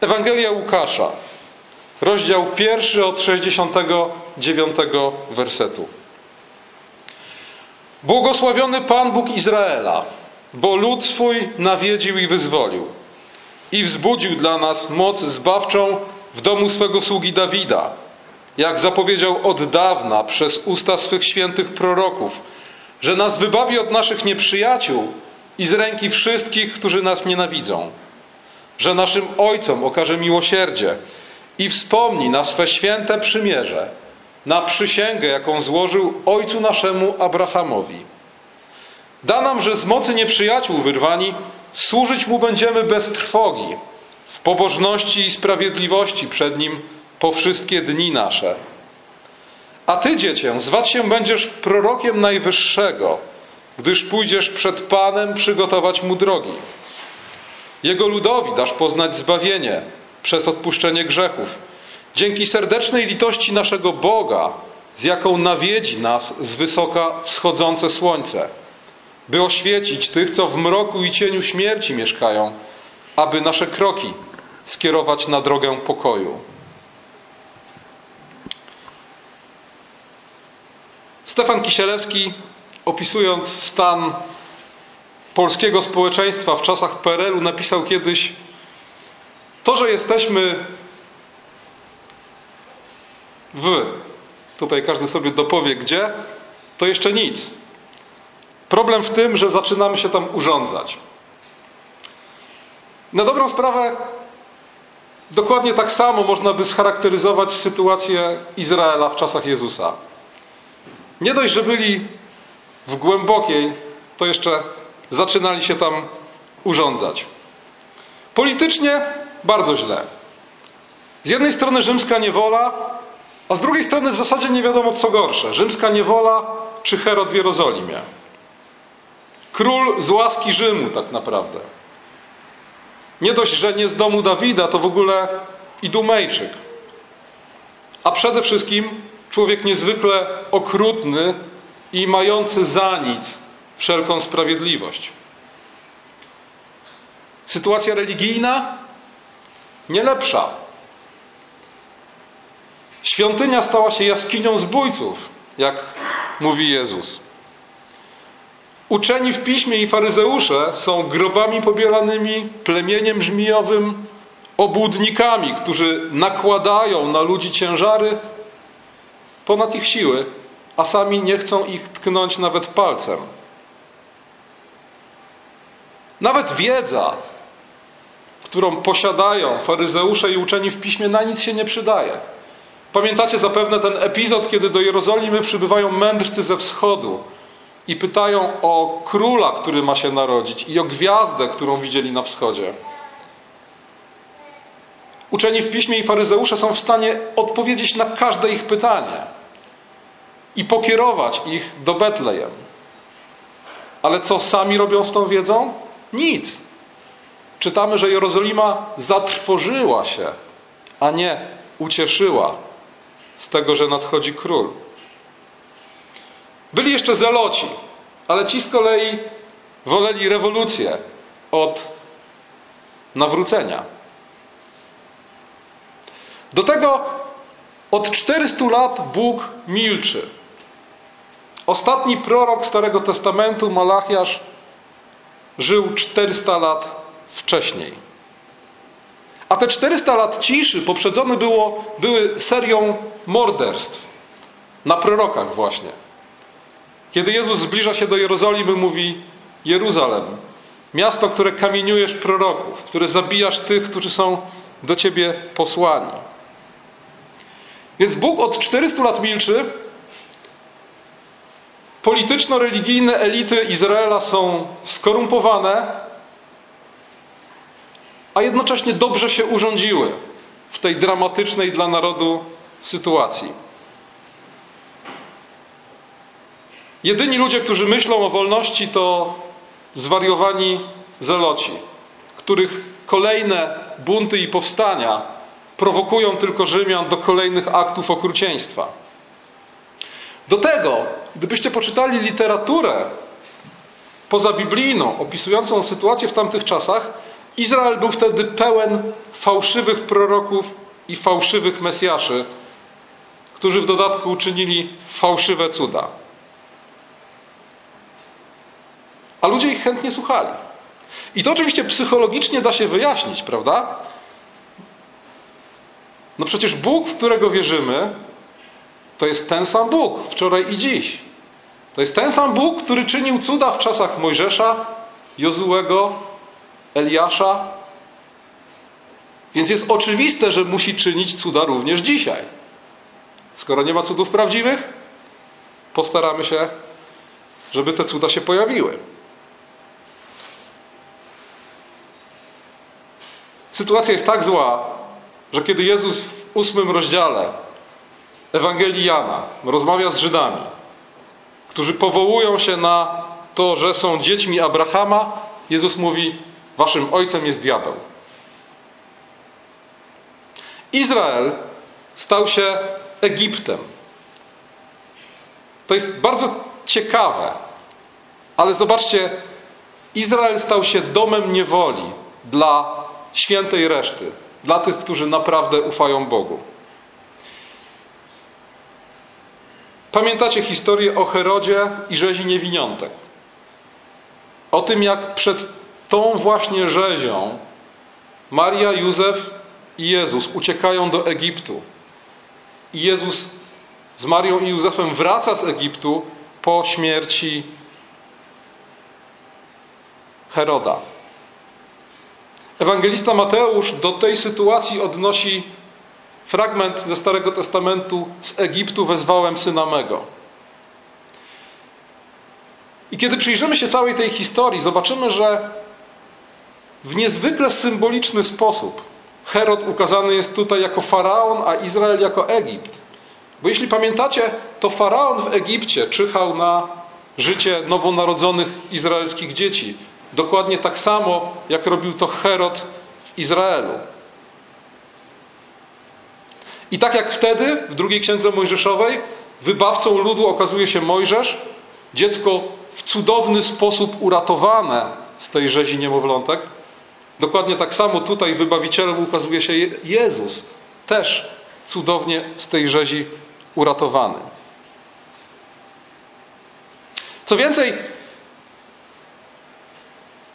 Ewangelia Łukasza, rozdział pierwszy od 69 wersetu. Błogosławiony Pan Bóg Izraela, bo lud swój nawiedził i wyzwolił i wzbudził dla nas moc zbawczą w domu swego sługi Dawida, jak zapowiedział od dawna przez usta swych świętych proroków, że nas wybawi od naszych nieprzyjaciół i z ręki wszystkich, którzy nas nienawidzą, że naszym ojcom okaże miłosierdzie i wspomni na swe święte przymierze, na przysięgę, jaką złożył ojcu naszemu Abrahamowi. Da nam, że z mocy nieprzyjaciół wyrwani służyć mu będziemy bez trwogi, w pobożności i sprawiedliwości przed nim po wszystkie dni nasze. A ty, dziecię, zwać się będziesz prorokiem Najwyższego, gdyż pójdziesz przed Panem przygotować mu drogi. Jego ludowi dasz poznać zbawienie przez odpuszczenie grzechów, dzięki serdecznej litości naszego Boga, z jaką nawiedzi nas z wysoka wschodzące słońce, by oświecić tych, co w mroku i cieniu śmierci mieszkają, aby nasze kroki skierować na drogę pokoju. Stefan Kisielewski, opisując stan polskiego społeczeństwa w czasach PRL-u, napisał kiedyś: To, że jesteśmy w, tutaj każdy sobie dopowie gdzie, to jeszcze nic. Problem w tym, że zaczynamy się tam urządzać. Na dobrą sprawę, dokładnie tak samo można by scharakteryzować sytuację Izraela w czasach Jezusa. Nie dość, że byli w głębokiej, to jeszcze zaczynali się tam urządzać. Politycznie bardzo źle. Z jednej strony rzymska niewola, a z drugiej strony w zasadzie nie wiadomo co gorsze: rzymska niewola czy Herod w Jerozolimie. Król z łaski Rzymu, tak naprawdę. Nie dość, że nie z domu Dawida, to w ogóle Idumejczyk. A przede wszystkim człowiek niezwykle okrutny i mający za nic wszelką sprawiedliwość. Sytuacja religijna nie lepsza. Świątynia stała się jaskinią zbójców, jak mówi Jezus. Uczeni w piśmie i faryzeusze są grobami pobielanymi, plemieniem żmijowym, obłudnikami, którzy nakładają na ludzi ciężary ponad ich siły, a sami nie chcą ich tknąć nawet palcem. Nawet wiedza, którą posiadają faryzeusze i uczeni w piśmie, na nic się nie przydaje. Pamiętacie zapewne ten epizod, kiedy do Jerozolimy przybywają mędrcy ze wschodu i pytają o króla, który ma się narodzić, i o gwiazdę, którą widzieli na wschodzie. Uczeni w piśmie i faryzeusze są w stanie odpowiedzieć na każde ich pytanie i pokierować ich do Betlejem. Ale co sami robią z tą wiedzą? Nic. Czytamy, że Jerozolima zatrwożyła się, a nie ucieszyła z tego, że nadchodzi król. Byli jeszcze zeloci, ale ci z kolei woleli rewolucję od nawrócenia. Do tego od 400 lat Bóg milczy. Ostatni prorok Starego Testamentu, Malachiasz, żył 400 lat wcześniej. A te 400 lat ciszy poprzedzone było, były serią morderstw na prorokach właśnie. Kiedy Jezus zbliża się do Jerozolimy, mówi: Jeruzalem, miasto, które kamieniujesz proroków, które zabijasz tych, którzy są do ciebie posłani. Więc Bóg od 400 lat milczy. Polityczno-religijne elity Izraela są skorumpowane, a jednocześnie dobrze się urządziły w tej dramatycznej dla narodu sytuacji. Jedyni ludzie, którzy myślą o wolności, to zwariowani zeloci, których kolejne bunty i powstania prowokują tylko Rzymian do kolejnych aktów okrucieństwa. Do tego, gdybyście poczytali literaturę pozabiblijną opisującą sytuację w tamtych czasach, Izrael był wtedy pełen fałszywych proroków i fałszywych mesjaszy, którzy w dodatku uczynili fałszywe cuda. A ludzie ich chętnie słuchali. I to oczywiście psychologicznie da się wyjaśnić, prawda? No przecież Bóg, w którego wierzymy, to jest ten sam Bóg wczoraj i dziś. To jest ten sam Bóg, który czynił cuda w czasach Mojżesza, Jozułego, Eliasza. Więc jest oczywiste, że musi czynić cuda również dzisiaj. Skoro nie ma cudów prawdziwych, postaramy się, żeby te cuda się pojawiły. Sytuacja jest tak zła, że kiedy Jezus w ósmym rozdziale Ewangelii Jana rozmawia z Żydami, którzy powołują się na to, że są dziećmi Abrahama, Jezus mówi: Waszym ojcem jest diabeł. Izrael stał się Egiptem. To jest bardzo ciekawe, ale zobaczcie, Izrael stał się domem niewoli dla świętej reszty, dla tych, którzy naprawdę ufają Bogu. Pamiętacie historię o Herodzie i rzezi niewiniątek? O tym, jak przed tą właśnie rzezią Maria, Józef i Jezus uciekają do Egiptu. I Jezus z Marią i Józefem wraca z Egiptu po śmierci Heroda. Ewangelista Mateusz do tej sytuacji odnosi fragment ze Starego Testamentu z Egiptu wezwałem syna mego. I kiedy przyjrzymy się całej tej historii, zobaczymy, że w niezwykle symboliczny sposób Herod ukazany jest tutaj jako faraon, a Izrael jako Egipt. Bo jeśli pamiętacie, to faraon w Egipcie czyhał na życie nowonarodzonych izraelskich dzieci. Dokładnie tak samo, jak robił to Herod w Izraelu. I tak jak wtedy, w drugiej księdze Mojżeszowej, wybawcą ludu okazuje się Mojżesz, dziecko w cudowny sposób uratowane z tej rzezi niemowlątek. Dokładnie tak samo tutaj wybawicielem ukazuje się Jezus, też cudownie z tej rzezi uratowany. Co więcej,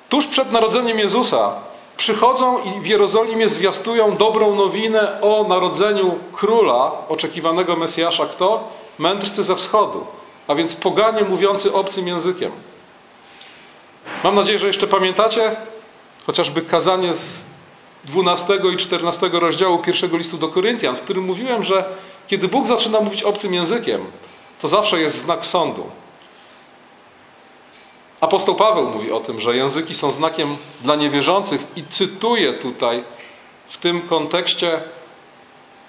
tuż przed narodzeniem Jezusa przychodzą i w Jerozolimie zwiastują dobrą nowinę o narodzeniu króla, oczekiwanego Mesjasza. Kto? Mędrcy ze wschodu, a więc poganie mówiący obcym językiem. Mam nadzieję, że jeszcze pamiętacie chociażby kazanie z 12 i 14 rozdziału pierwszego listu do Koryntian, w którym mówiłem, że kiedy Bóg zaczyna mówić obcym językiem, to zawsze jest znak sądu. Apostoł Paweł mówi o tym, że języki są znakiem dla niewierzących i cytuję tutaj w tym kontekście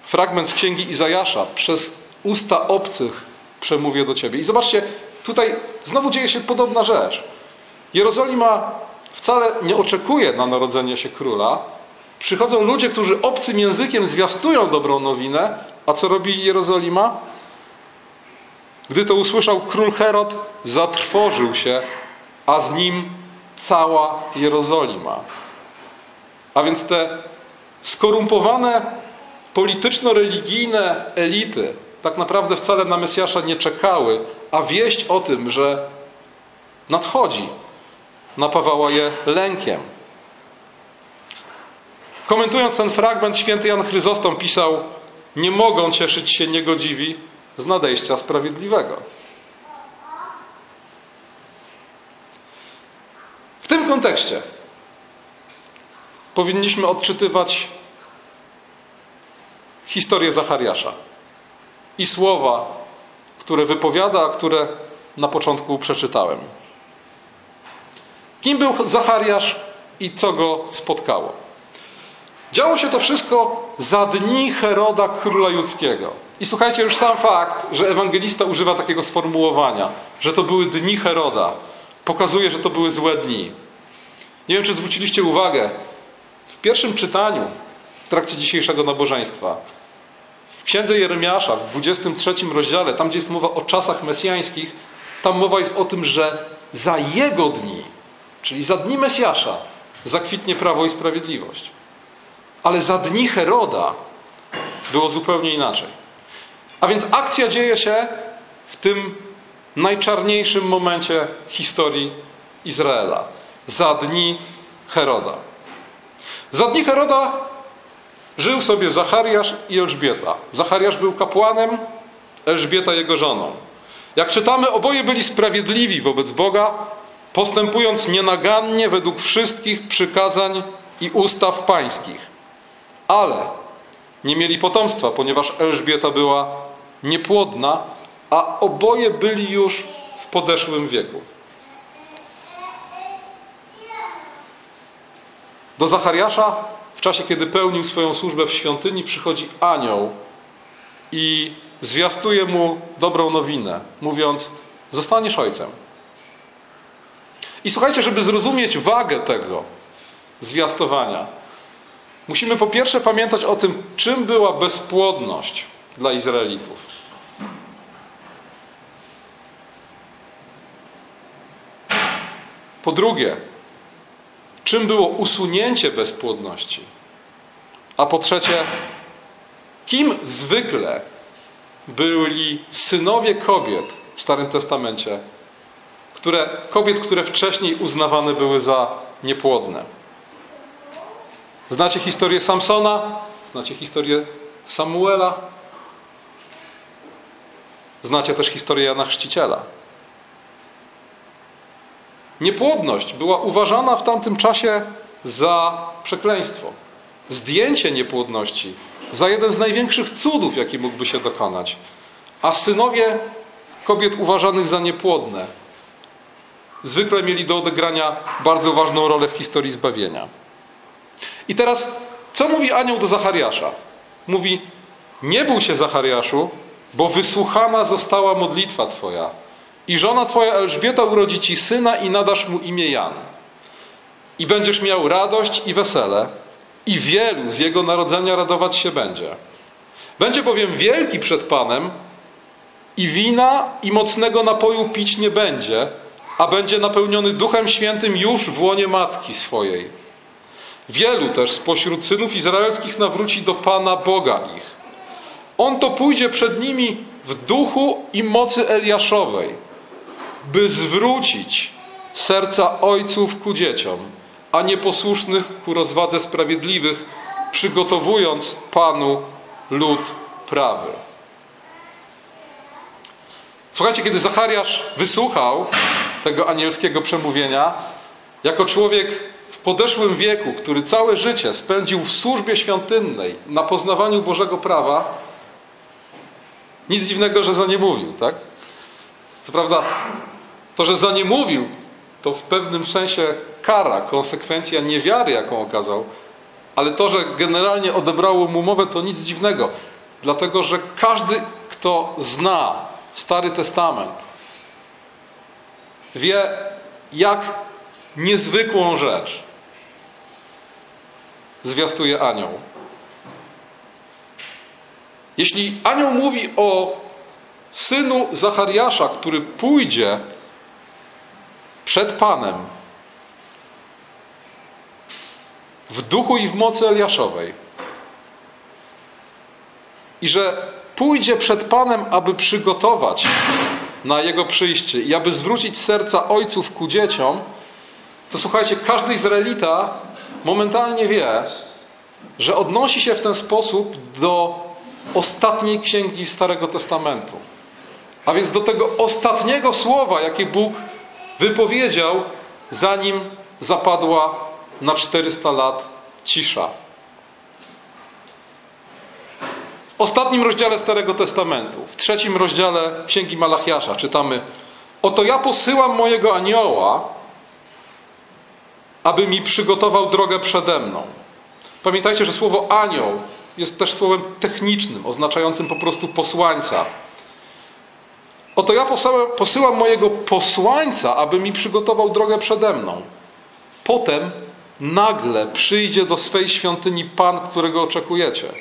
fragment z księgi Izajasza. Przez usta obcych przemówię do ciebie. I zobaczcie, tutaj znowu dzieje się podobna rzecz. Jerozolima wcale nie oczekuje na narodzenie się króla. Przychodzą ludzie, którzy obcym językiem zwiastują dobrą nowinę. A co robi Jerozolima? Gdy to usłyszał król Herod, zatrwożył się a z nim cała Jerozolima. A więc te skorumpowane polityczno-religijne elity tak naprawdę wcale na Mesjasza nie czekały, a wieść o tym, że nadchodzi, napawała je lękiem. Komentując ten fragment, święty Jan Chryzostom pisał: Nie mogą cieszyć się niegodziwi z nadejścia sprawiedliwego. Tym kontekście powinniśmy odczytywać historię Zachariasza i słowa, które wypowiada, a które na początku przeczytałem. Kim był Zachariasz i co go spotkało? Działo się to wszystko za dni Heroda króla judzkiego. I słuchajcie, już sam fakt, że ewangelista używa takiego sformułowania, że to były dni Heroda, pokazuje, że to były złe dni. Nie wiem, czy zwróciliście uwagę, w pierwszym czytaniu w trakcie dzisiejszego nabożeństwa, w księdze Jeremiasza, w 23 rozdziale, tam gdzie jest mowa o czasach mesjańskich, tam mowa jest o tym, że za jego dni, czyli za dni Mesjasza, zakwitnie prawo i sprawiedliwość. Ale za dni Heroda było zupełnie inaczej. A więc akcja dzieje się w tym najczarniejszym momencie historii Izraela. Za dni Heroda. Za dni Heroda żył sobie Zachariasz i Elżbieta. Zachariasz był kapłanem, Elżbieta jego żoną. Jak czytamy, oboje byli sprawiedliwi wobec Boga, postępując nienagannie według wszystkich przykazań i ustaw pańskich. Ale nie mieli potomstwa, ponieważ Elżbieta była niepłodna, a oboje byli już w podeszłym wieku. Do Zachariasza w czasie, kiedy pełnił swoją służbę w świątyni, przychodzi anioł i zwiastuje mu dobrą nowinę, mówiąc: Zostaniesz ojcem. I słuchajcie, żeby zrozumieć wagę tego zwiastowania, musimy po pierwsze pamiętać o tym, czym była bezpłodność dla Izraelitów. Po drugie, czym było usunięcie bezpłodności? A po trzecie, kim zwykle byli synowie kobiet w Starym Testamencie, które, kobiet, które wcześniej uznawane były za niepłodne? Znacie historię Samsona? Znacie historię Samuela? Znacie też historię Jana Chrzciciela. Niepłodność była uważana w tamtym czasie za przekleństwo. Zdjęcie niepłodności za jeden z największych cudów, jaki mógłby się dokonać. A synowie kobiet uważanych za niepłodne zwykle mieli do odegrania bardzo ważną rolę w historii zbawienia. I teraz, co mówi anioł do Zachariasza? Mówi: Nie bój się, Zachariaszu, bo wysłuchana została modlitwa Twoja. I żona Twoja Elżbieta urodzi Ci syna i nadasz mu imię Jan. I będziesz miał radość i wesele, i wielu z jego narodzenia radować się będzie. Będzie bowiem wielki przed Panem, i wina i mocnego napoju pić nie będzie, a będzie napełniony Duchem Świętym już w łonie matki swojej. Wielu też spośród synów izraelskich nawróci do Pana Boga ich. On to pójdzie przed nimi w duchu i mocy Eliaszowej, by zwrócić serca ojców ku dzieciom, a nieposłusznych ku rozwadze sprawiedliwych, przygotowując Panu lud prawy. Słuchajcie, kiedy Zachariasz wysłuchał tego anielskiego przemówienia, jako człowiek w podeszłym wieku, który całe życie spędził w służbie świątynnej, na poznawaniu Bożego prawa, nic dziwnego, że za nie mówił, tak? Co prawda, to, że za nie mówił, to w pewnym sensie kara, konsekwencja niewiary, jaką okazał, ale to, że generalnie odebrało mu mowę, to nic dziwnego, dlatego że każdy, kto zna Stary Testament, wie, jak niezwykłą rzecz zwiastuje anioł. Jeśli anioł mówi o synu Zachariasza, który pójdzie przed Panem w duchu i w mocy Eliaszowej i że pójdzie przed Panem, aby przygotować na Jego przyjście i aby zwrócić serca ojców ku dzieciom, to słuchajcie, każdy Izraelita momentalnie wie, że odnosi się w ten sposób do ostatniej księgi Starego Testamentu. A więc do tego ostatniego słowa, jakie Bóg wypowiedział, zanim zapadła na 400 lat cisza. W ostatnim rozdziale Starego Testamentu, w trzecim rozdziale Księgi Malachiasza czytamy Oto ja posyłam mojego anioła, aby mi przygotował drogę przede mną. Pamiętajcie, że słowo anioł jest też słowem technicznym, oznaczającym po prostu posłańca. Oto ja posyłam mojego posłańca, aby mi przygotował drogę przede mną. Potem nagle przyjdzie do swej świątyni Pan, którego oczekujecie.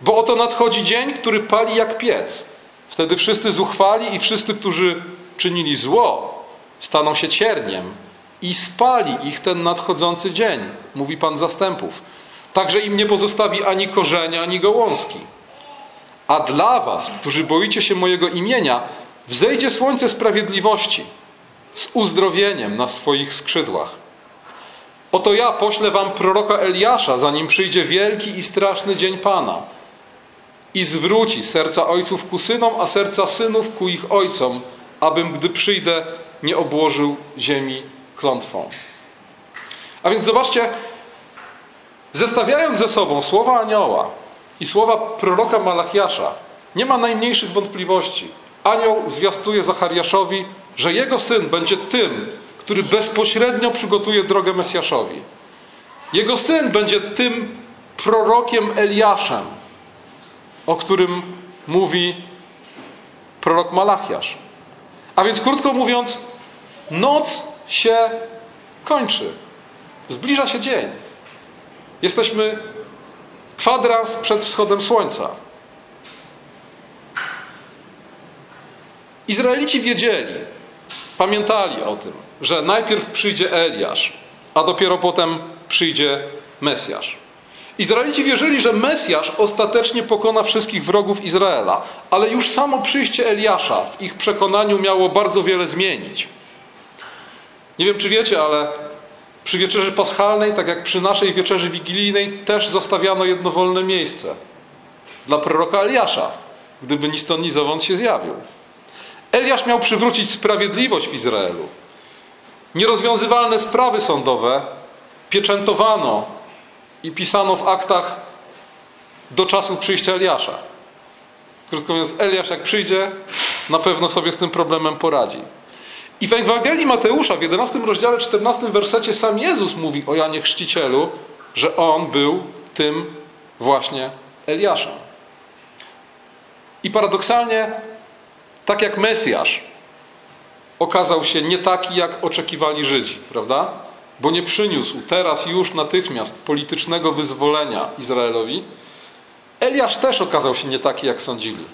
Bo oto nadchodzi dzień, który pali jak piec. Wtedy wszyscy zuchwali i wszyscy, którzy czynili zło, staną się cierniem i spali ich ten nadchodzący dzień, mówi Pan zastępów. Także im nie pozostawi ani korzenia, ani gołązki. A dla was, którzy boicie się mojego imienia, wzejdzie słońce sprawiedliwości z uzdrowieniem na swoich skrzydłach. Oto ja poślę wam proroka Eliasza, zanim przyjdzie wielki i straszny dzień Pana. I zwróci serca ojców ku synom, a serca synów ku ich ojcom, abym, gdy przyjdę, nie obłożył ziemi klątwą. A więc zobaczcie, zestawiając ze sobą słowa anioła i słowa proroka Malachiasza, nie ma najmniejszych wątpliwości. Anioł zwiastuje Zachariaszowi, że jego syn będzie tym, który bezpośrednio przygotuje drogę Mesjaszowi. Jego syn będzie tym prorokiem Eliaszem, o którym mówi prorok Malachiasz. A więc krótko mówiąc, noc się kończy. Zbliża się dzień. Jesteśmy kwadrans przed wschodem słońca. Izraelici wiedzieli, pamiętali o tym, że najpierw przyjdzie Eliasz, a dopiero potem przyjdzie Mesjasz. Izraelici wierzyli, że Mesjasz ostatecznie pokona wszystkich wrogów Izraela, ale już samo przyjście Eliasza w ich przekonaniu miało bardzo wiele zmienić. Nie wiem, czy wiecie, ale przy wieczerzy paschalnej, tak jak przy naszej wieczerzy wigilijnej, też zostawiano jedno wolne miejsce dla proroka Eliasza, gdyby ni stąd, ni zowąd się zjawił. Eliasz miał przywrócić sprawiedliwość w Izraelu. Nierozwiązywalne sprawy sądowe pieczętowano i pisano w aktach do czasu przyjścia Eliasza. Krótko mówiąc, Eliasz jak przyjdzie, na pewno sobie z tym problemem poradzi. I w Ewangelii Mateusza w 11 rozdziale 14 wersecie sam Jezus mówi o Janie Chrzcicielu, że on był tym właśnie Eliaszem. I paradoksalnie, tak jak Mesjasz okazał się nie taki, jak oczekiwali Żydzi, prawda? Bo nie przyniósł teraz już natychmiast politycznego wyzwolenia Izraelowi, Eliasz też okazał się nie taki, jak sądzili.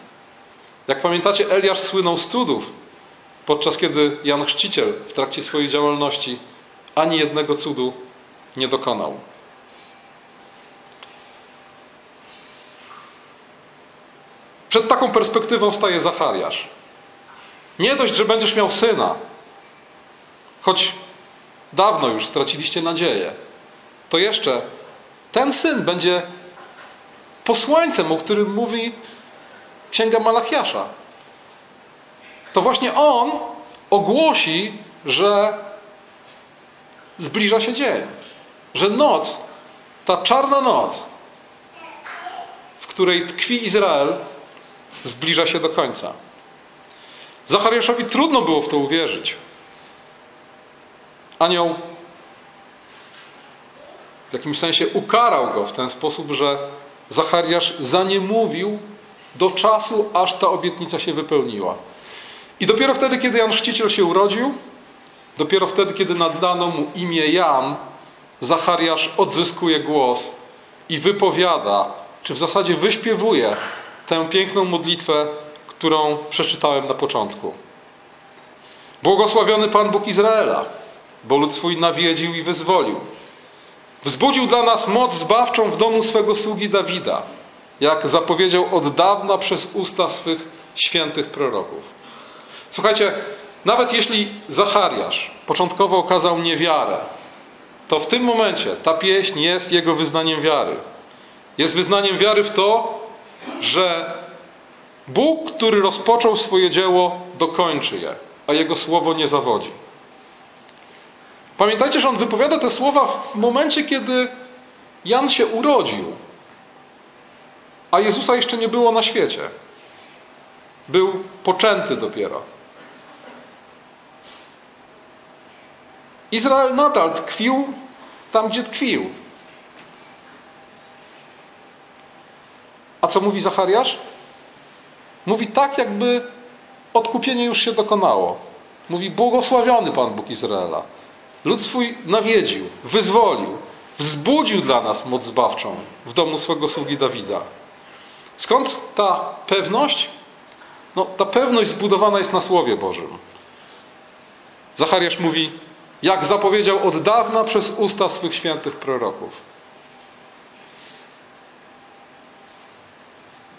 Jak pamiętacie, Eliasz słynął z cudów, podczas kiedy Jan Chrzciciel w trakcie swojej działalności ani jednego cudu nie dokonał. Przed taką perspektywą staje Zachariasz. Nie dość, że będziesz miał syna, choć dawno już straciliście nadzieję, to jeszcze ten syn będzie posłańcem, o którym mówi Księga Malachiasza to właśnie on ogłosi, że zbliża się dzień. Że noc, ta czarna noc, w której tkwi Izrael, zbliża się do końca. Zachariaszowi trudno było w to uwierzyć. Anioł w jakimś sensie ukarał go w ten sposób, że Zachariasz zaniemówił do czasu, aż ta obietnica się wypełniła. I dopiero wtedy, kiedy Jan Chrzciciel się urodził, dopiero wtedy, kiedy nadano mu imię Jan, Zachariasz odzyskuje głos i wypowiada, czy w zasadzie wyśpiewuje tę piękną modlitwę, którą przeczytałem na początku. Błogosławiony Pan Bóg Izraela, bo lud swój nawiedził i wyzwolił. Wzbudził dla nas moc zbawczą w domu swego sługi Dawida, jak zapowiedział od dawna przez usta swych świętych proroków. Słuchajcie, nawet jeśli Zachariasz początkowo okazał niewiarę, to w tym momencie ta pieśń jest jego wyznaniem wiary. Jest wyznaniem wiary w to, że Bóg, który rozpoczął swoje dzieło, dokończy je, a jego słowo nie zawodzi. Pamiętajcie, że on wypowiada te słowa w momencie, kiedy Jan się urodził, a Jezusa jeszcze nie było na świecie. Był poczęty dopiero. Izrael nadal tkwił tam, gdzie tkwił. A co mówi Zachariasz? Mówi tak, jakby odkupienie już się dokonało. Mówi, błogosławiony Pan Bóg Izraela. Lud swój nawiedził, wyzwolił, wzbudził dla nas moc zbawczą w domu swego sługi Dawida. Skąd ta pewność? No, ta pewność zbudowana jest na Słowie Bożym. Zachariasz mówi, jak zapowiedział od dawna przez usta swych świętych proroków.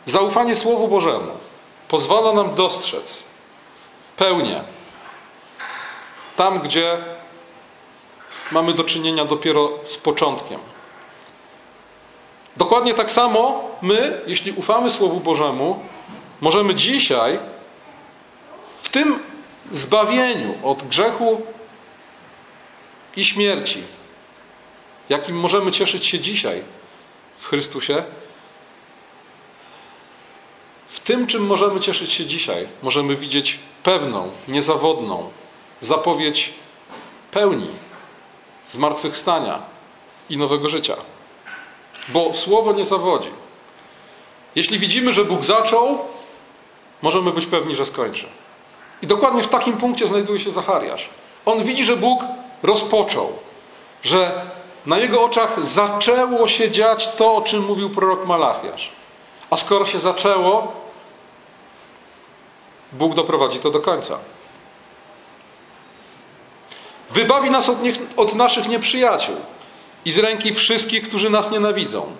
Zaufanie Słowu Bożemu pozwala nam dostrzec pełnię tam, gdzie mamy do czynienia dopiero z początkiem. Dokładnie tak samo my, jeśli ufamy Słowu Bożemu, możemy dzisiaj w tym zbawieniu od grzechu i śmierci, jakim możemy cieszyć się dzisiaj w Chrystusie, w tym, czym możemy cieszyć się dzisiaj, możemy widzieć pewną, niezawodną zapowiedź pełni zmartwychwstania i nowego życia. Bo słowo nie zawodzi. Jeśli widzimy, że Bóg zaczął, możemy być pewni, że skończy. I dokładnie w takim punkcie znajduje się Zachariasz. On widzi, że Bóg rozpoczął, że na jego oczach zaczęło się dziać to, o czym mówił prorok Malachiasz. A skoro się zaczęło, Bóg doprowadzi to do końca. Wybawi nas od, niech, od naszych nieprzyjaciół i z ręki wszystkich, którzy nas nienawidzą.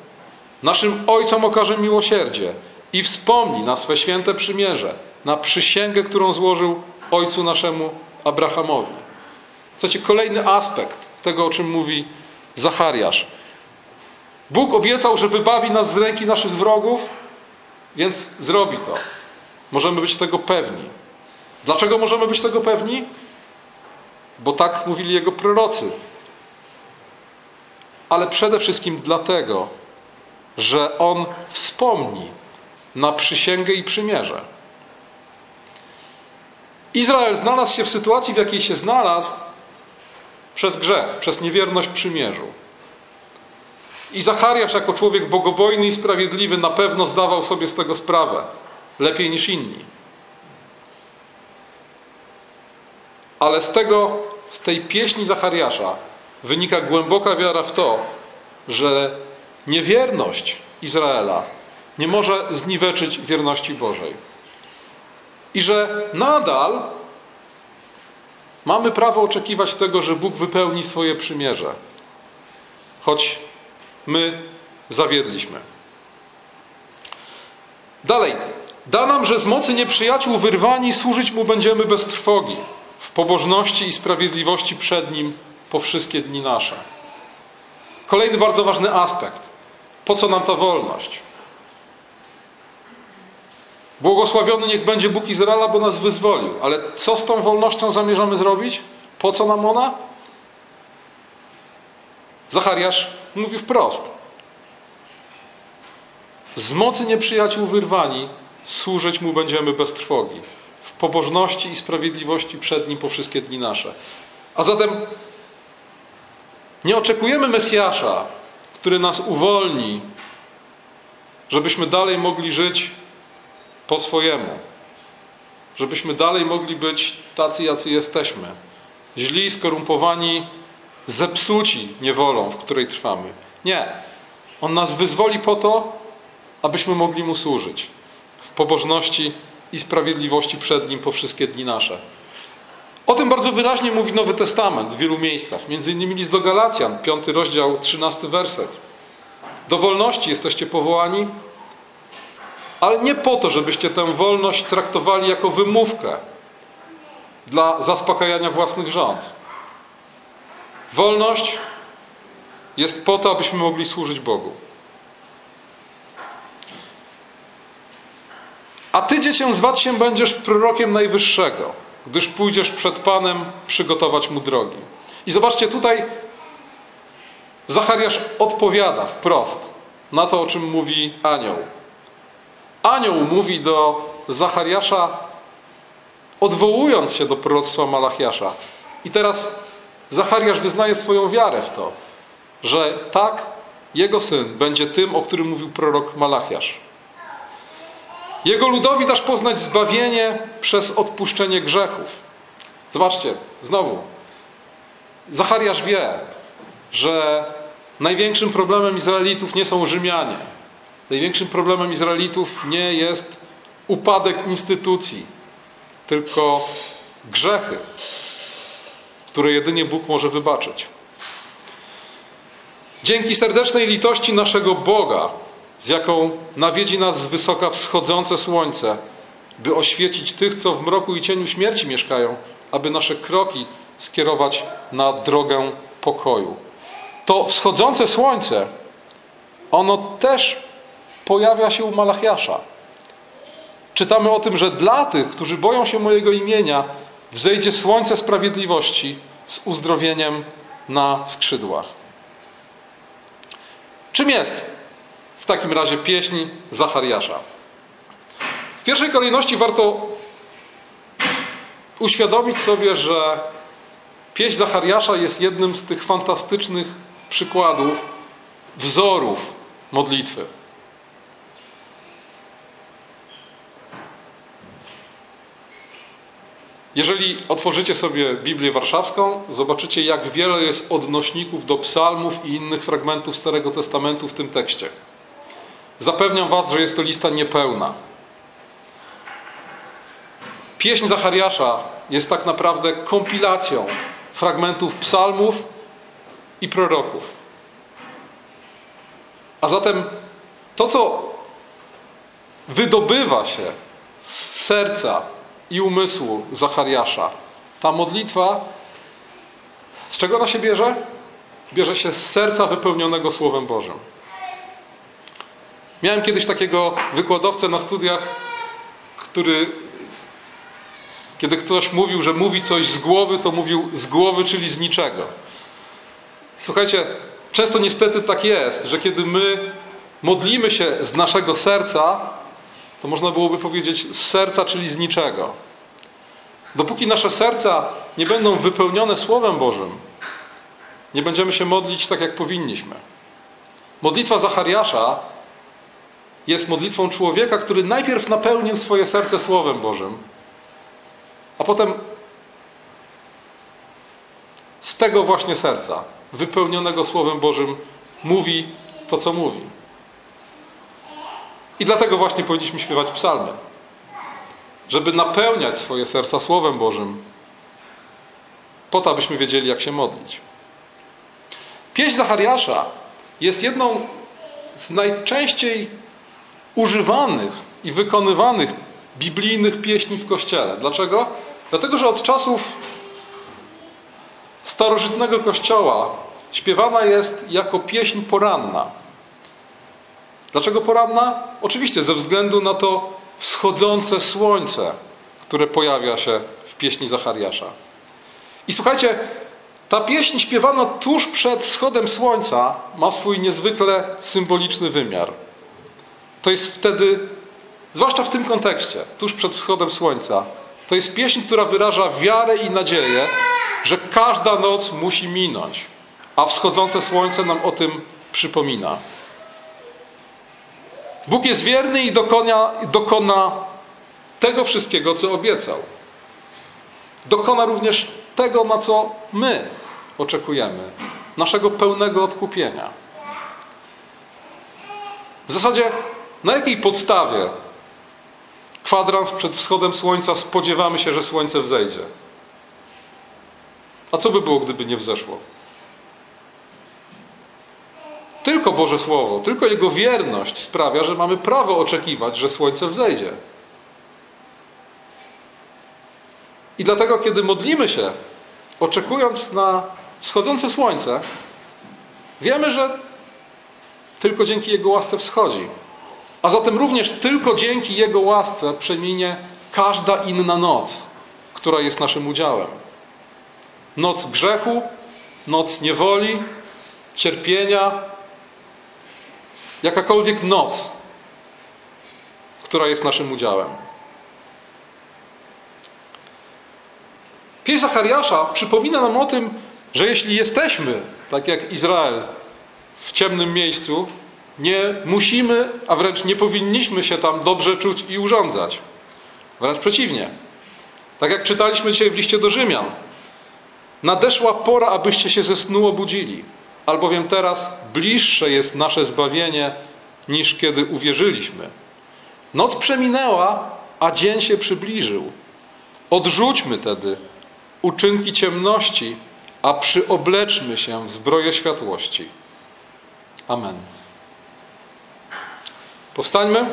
Naszym Ojcom okaże miłosierdzie i wspomni na swe święte przymierze, na przysięgę, którą złożył Ojcu naszemu Abrahamowi. Słuchajcie, kolejny aspekt tego, o czym mówi Zachariasz. Bóg obiecał, że wybawi nas z ręki naszych wrogów, więc zrobi to. Możemy być tego pewni. Dlaczego możemy być tego pewni? Bo tak mówili jego prorocy. Ale przede wszystkim dlatego, że on wspomni na przysięgę i przymierze. Izrael znalazł się w sytuacji, w jakiej się znalazł przez grzech, przez niewierność przymierzu. I Zachariasz, jako człowiek bogobojny i sprawiedliwy, na pewno zdawał sobie z tego sprawę lepiej niż inni. Ale z tego, z tej pieśni Zachariasza wynika głęboka wiara w to, że niewierność Izraela nie może zniweczyć wierności Bożej. I że nadal mamy prawo oczekiwać tego, że Bóg wypełni swoje przymierze, choć my zawiedliśmy. Dalej. Da nam, że z mocy nieprzyjaciół wyrwani służyć Mu będziemy bez trwogi, w pobożności i sprawiedliwości przed Nim po wszystkie dni nasze. Kolejny bardzo ważny aspekt. Po co nam ta wolność? Błogosławiony niech będzie Bóg Izraela, bo nas wyzwolił. Ale co z tą wolnością zamierzamy zrobić? Po co nam ona? Zachariasz mówi wprost. Z mocy nieprzyjaciół wyrwani służyć Mu będziemy bez trwogi. W pobożności i sprawiedliwości przed Nim po wszystkie dni nasze. A zatem nie oczekujemy Mesjasza, który nas uwolni, żebyśmy dalej mogli żyć po swojemu. Żebyśmy dalej mogli być tacy, jacy jesteśmy. Źli, skorumpowani, zepsuci niewolą, w której trwamy. Nie. On nas wyzwoli po to, abyśmy mogli Mu służyć w pobożności i sprawiedliwości przed Nim po wszystkie dni nasze. O tym bardzo wyraźnie mówi Nowy Testament w wielu miejscach. Między innymi list do Galacjan, piąty rozdział, trzynasty werset. Do wolności jesteście powołani, ale nie po to, żebyście tę wolność traktowali jako wymówkę dla zaspokajania własnych rząd. Wolność jest po to, abyśmy mogli służyć Bogu. A ty, dziecię, zwać się będziesz prorokiem Najwyższego, gdyż pójdziesz przed Panem przygotować mu drogi. I zobaczcie, tutaj Zachariasz odpowiada wprost na to, o czym mówi anioł. Anioł mówi do Zachariasza, odwołując się do proroctwa Malachiasza. I teraz Zachariasz wyznaje swoją wiarę w to, że tak, jego syn będzie tym, o którym mówił prorok Malachiasz. Jego ludowi dasz poznać zbawienie przez odpuszczenie grzechów. Zobaczcie, znowu. Zachariasz wie, że największym problemem Izraelitów nie są Rzymianie. Największym problemem Izraelitów nie jest upadek instytucji, tylko grzechy. które jedynie Bóg może wybaczyć. Dzięki serdecznej litości naszego Boga, z jaką nawiedzi nas z wysoka wschodzące słońce, by oświecić tych, co w mroku i cieniu śmierci mieszkają, aby nasze kroki skierować na drogę pokoju. To wschodzące słońce, ono też pojawia się u Malachiasza. Czytamy o tym, że dla tych, którzy boją się mojego imienia, wzejdzie słońce sprawiedliwości z uzdrowieniem na skrzydłach. Czym jest w takim razie pieśń Zachariasza? W pierwszej kolejności warto uświadomić sobie, że pieśń Zachariasza jest jednym z tych fantastycznych przykładów, wzorów modlitwy. Jeżeli otworzycie sobie Biblię Warszawską, zobaczycie, jak wiele jest odnośników do psalmów i innych fragmentów Starego Testamentu w tym tekście. Zapewniam Was, że jest to lista niepełna. Pieśń Zachariasza jest tak naprawdę kompilacją fragmentów psalmów i proroków. A zatem to, co wydobywa się z serca i umysłu Zachariasza, ta modlitwa, z czego ona się bierze? Bierze się z serca wypełnionego Słowem Bożym. Miałem kiedyś takiego wykładowcę na studiach, który kiedy ktoś mówił, że mówi coś z głowy, to mówił z głowy, czyli z niczego. Słuchajcie, często niestety tak jest, że kiedy my modlimy się z naszego serca, to można byłoby powiedzieć z serca, czyli z niczego. Dopóki nasze serca nie będą wypełnione Słowem Bożym, nie będziemy się modlić tak, jak powinniśmy. Modlitwa Zachariasza jest modlitwą człowieka, który najpierw napełnił swoje serce Słowem Bożym, a potem z tego właśnie serca, wypełnionego Słowem Bożym, mówi to, co mówi. I dlatego właśnie powinniśmy śpiewać psalmy. Żeby napełniać swoje serca Słowem Bożym, po to, abyśmy wiedzieli, jak się modlić. Pieśń Zachariasza jest jedną z najczęściej używanych i wykonywanych biblijnych pieśni w Kościele. Dlaczego? Dlatego, że od czasów starożytnego Kościoła śpiewana jest jako pieśń poranna. Dlaczego poranna? Oczywiście ze względu na to wschodzące słońce, które pojawia się w pieśni Zachariasza. I słuchajcie, ta pieśń śpiewana tuż przed wschodem słońca ma swój niezwykle symboliczny wymiar. To jest wtedy, zwłaszcza w tym kontekście, tuż przed wschodem słońca, to jest pieśń, która wyraża wiarę i nadzieję, że każda noc musi minąć, a wschodzące słońce nam o tym przypomina. Bóg jest wierny i dokona, dokona tego wszystkiego, co obiecał. Dokona również tego, na co my oczekujemy naszego pełnego odkupienia. W zasadzie, na jakiej podstawie kwadrans przed wschodem słońca spodziewamy się, że słońce wzejdzie? A co by było, gdyby nie wzeszło? Tylko Boże Słowo, tylko Jego wierność sprawia, że mamy prawo oczekiwać, że słońce wzejdzie. I dlatego, kiedy modlimy się, oczekując na wschodzące słońce, wiemy, że tylko dzięki Jego łasce wschodzi. A zatem również tylko dzięki Jego łasce przeminie każda inna noc, która jest naszym udziałem. Noc grzechu, noc niewoli, cierpienia, jakakolwiek noc, która jest naszym udziałem. Pieśń Zachariasza przypomina nam o tym, że jeśli jesteśmy, tak jak Izrael, w ciemnym miejscu, nie musimy, a wręcz nie powinniśmy się tam dobrze czuć i urządzać. Wręcz przeciwnie. Tak jak czytaliśmy dzisiaj w liście do Rzymian. Nadeszła pora, abyście się ze snu obudzili albowiem teraz bliższe jest nasze zbawienie niż kiedy uwierzyliśmy. Noc przeminęła, a dzień się przybliżył. Odrzućmy tedy uczynki ciemności, a przyobleczmy się w zbroję światłości. Amen. Powstańmy.